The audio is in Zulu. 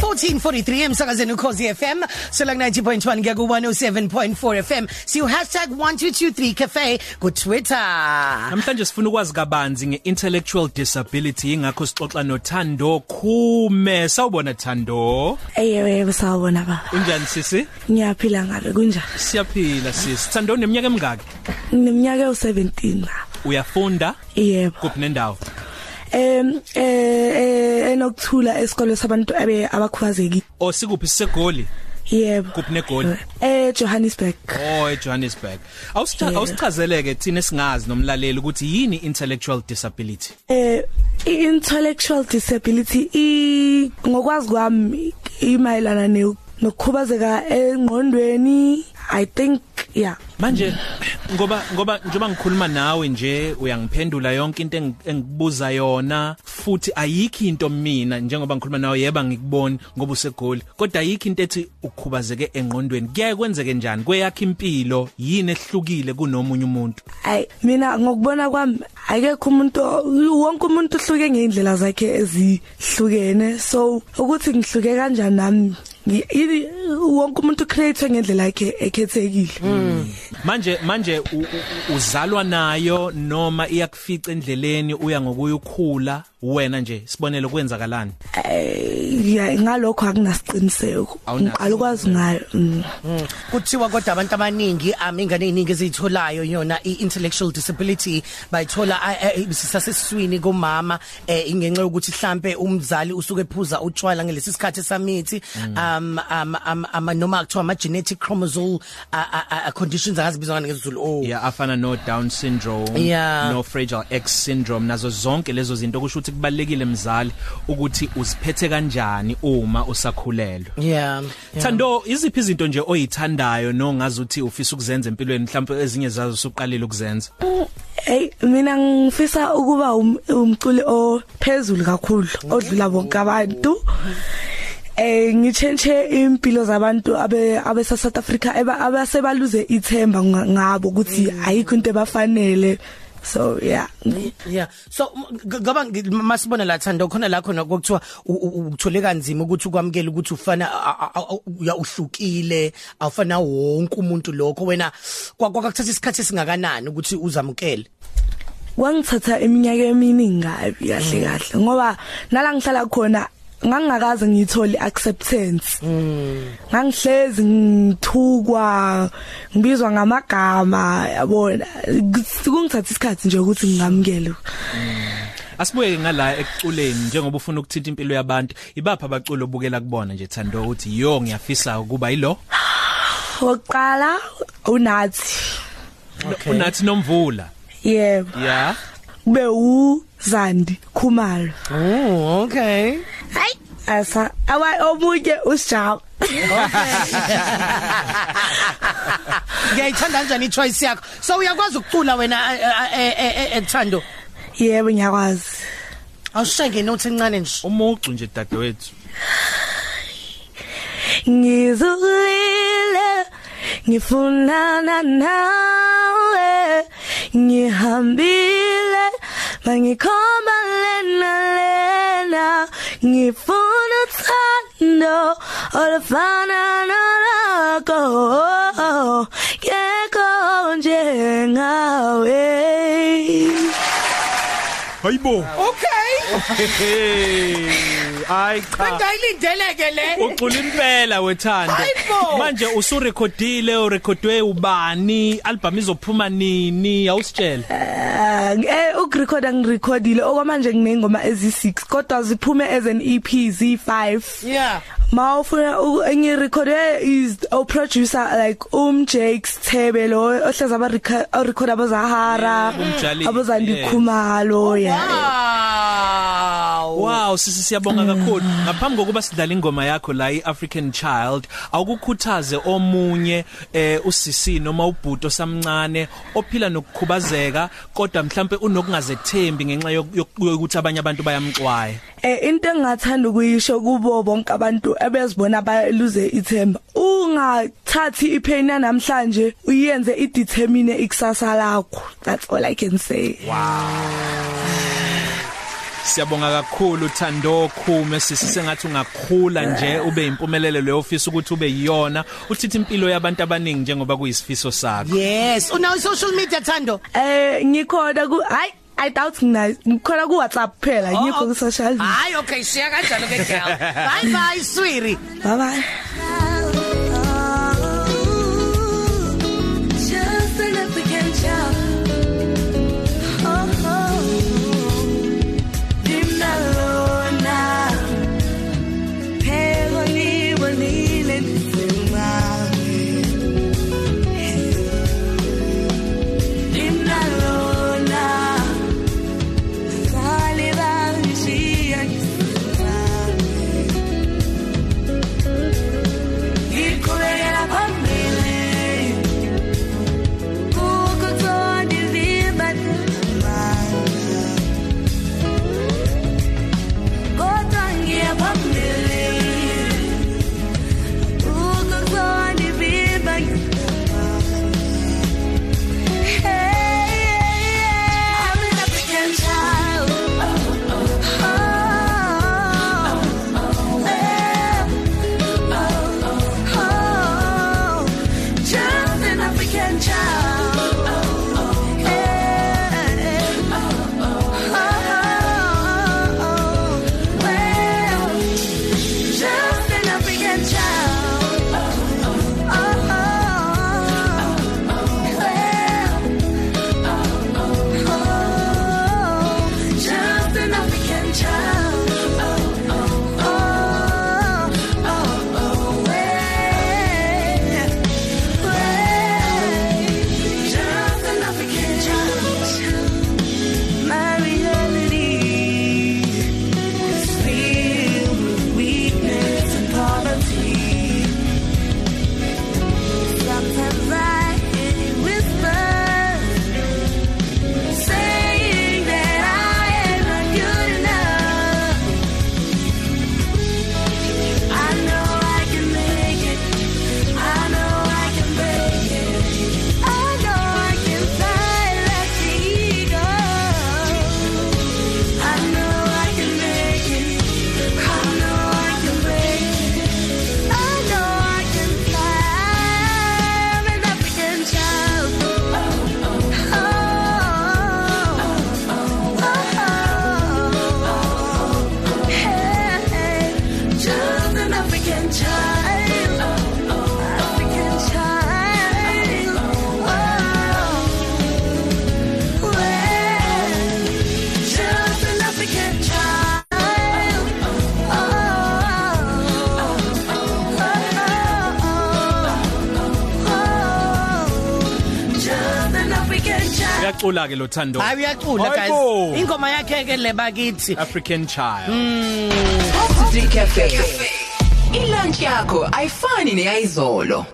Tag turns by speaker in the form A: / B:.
A: 1443 emsakazeni ukhosi FM sola 90.1 kuya ku 107.4 FM siu #1223 cafe ku Twitter
B: Namhlanje sifuna ukwazi kabanzi ngeintellectual disability ingakho sixoxa noThando Khume. Sawubona Thando?
C: Eyewe yebo sawubona baba.
B: Unjani sisi?
C: Ngiyaphila ngabe kunjani?
B: Siyaphila sisi. Thando neminyaka emingaki?
C: Ngineminyaka u17 baba.
B: Uyafunda?
C: Yebo.
B: kuphi nendawo?
C: Em eh enokuthula esikole sabantu abe abakhubazekile.
B: O sikuphi sisegoli
C: Yebo.
B: kuphi negoli
C: Eh Johannesburg.
B: Oh eJohannesburg awusichazeleke thina singazi nomlaleli ukuthi yini intellectual disability
C: Eh intellectual disability i ngokwazi kwami imayelana ne nokukhubazeka engqondweni I think yeah.
B: Manje ngoba ngoba njengoba ngikhuluma nawe nje uyangiphendula yonke into engi- engikubuza yona futhi ayikho into mina njengoba ngikhuluma nawe yeba ngikuboni ngoba usegoli. Kodwa ayikho into ethi ukukhubazeke engqondweni. Kuyaye kwenzeke njani? Kweyakho impilo? Yini ehlukile kunomunye umuntu?
C: Ay mina ngokubona kwami akekho umuntu wonke umuntu uhluke ngeindlela zakhe ezihlukene. So ukuthi ngihluke kanjani nami? ngi- yini wonke umuntu create ngendlela yakhe ekhethekile.
B: Manje manje u- uzalwa nayo noma iyakufica endleleni uya ngokuyukhula wena nje sibonele kwenzakalani?
C: Eh ya ngalokho akunasiqiniseko
B: Awunaso.
C: alukwazi ngayo. Mm.
A: kuthiwa kodwa abantu abaningi amingane eziningi ezitholayo yona iintellectual disability bayithola sisasesiswini kumama eh ingenxa yokuthi mhlambe umzali usuke ephuza utshwala ngelesi sikhathi samithi. Um um um, um noma kuthiwa ama genetic chromosome uh, uh, uh, conditions akazibizwa ngezulu oh.
B: Yeah afana no down syndrome
A: Yeah.
B: no fragile x syndrome nazo zonke lezo zinto kusho ukuthi kubalekile mzali ukuthi uziphethe kanjani uma usakhulelwe
A: yeah, yeah.
B: Thando iziphi izinto nje oyithandayo nongazi ukuthi ufisa ukuzenza empilweni mhlawumbe ezinye zazo usuqalile ukuzenza
C: Hey mina ngifisa ukuba um- umculi ophezulu kakhulu odlula bonke abantu. Eh ngichenche impilo zabantu abe abe South Africa eba abasebaluze ithemba nga- ngabo ukuthi ayikho into ebafanele. So yeah.
A: Yeah. So ngoba masibona la Thando khona la khona kokuthiwa u- u- uthole kanzima ukuthi ukwamukela ukuthi ufana a- a- a- uya uhlukile awufana wonke umuntu lokho wena kwa- kwakuthatha isikhathi esingakanani ukuthi uzamukele.
C: Wangithatha iminyaka eminingi kabi kahle kahle ngoba nala ngihlala khona ngangakaze ngithole acceptance. Ngangihlezi ngithukwa ngibizwa ngamagama yabona kungithatha isikhathi nje ukuthi ngingamukele.
B: Asibuye ngala ekuculeni njengoba ufuna ukuthinta impilo yabantu ibapha abaculo obukela kubona nje Thando ukuthi yo ngiyafisa ukuba yilo
C: Wokuqala unathi.
B: unathi nomvula
C: Yebo.
B: yeah
C: Kube uZandi Khumalo.
A: Oh, okay.
C: Hayi asa awa omunye usijaba.
A: Ngiyayithanda kanjani i-choice yakho. So uyakwazi ukucula wena eh, eh, eh, eh, Thando.
C: Yebo ngiyakwazi.
A: Awushenge note encane nje.
B: umucu nje dadewethu
C: Ngizulile ngifunana nawe ngihambile mangikhomba lena lena ngifuna uthando olufana nalakho kekho njengawe
B: hayibo.
A: Okay.
B: ay cha.
A: Bengayilindeleke le.
B: ucula impela wethando.
A: Hayibo!
B: manje usurekhodile urekhodwe ubani? Album izophuma nini? Awusitshela
C: Ah, eh ukurecorda ngirecordile okwamanje nginengoma ezi6 kodwa ziphume as an EP z5
A: Yeah.
C: mawufuna ngirecorde is a producer like um Jakes Thebe lo ohleza aba record abazahara
B: Umjali-
C: abazandi
B: yeah.
A: Wow.
B: Wow sisi siyabonga kakhulu. Ngaphambi kokuba sidlala ingoma yakho la iAfrican Child awukukhuthaze omunye eh usisi noma ubhuto samncane ophila nokukhubazeka kodwa mhlambe unokungazethembi ngenxa yok- yok- yokuthi abanye abantu bayamxwaya.
C: Eh into engathanda ukuyisho kubo bonke abantu ebezibona baluze ithemba ungathathi ipain namhlanje uyenze idetermine ikusasa lakho. That's all i can say.
B: Siyabonga kakhulu Thando Khume sisisengathi ungakhula nje ube impumelelo le office ukuthi ube yiyona uthitha impilo yabantu abaningi njengoba kuyisifiso sakho.
A: yes unawo social media Thando
C: Eh ngikhona ku hayi I doubt ngikhona ku WhatsApp phela ngikho ku social media.
A: hayi okay siya kanjalo ke girl bye bye swiri
C: Bye bye.
B: Uyacula ke lo Thando.
A: hayi uyacula guys
B: Hayibo.
A: ingoma yakhe ke le bakithi
B: African Child.
D: City Cafe. Ilunch yakho ayifani neyizolo.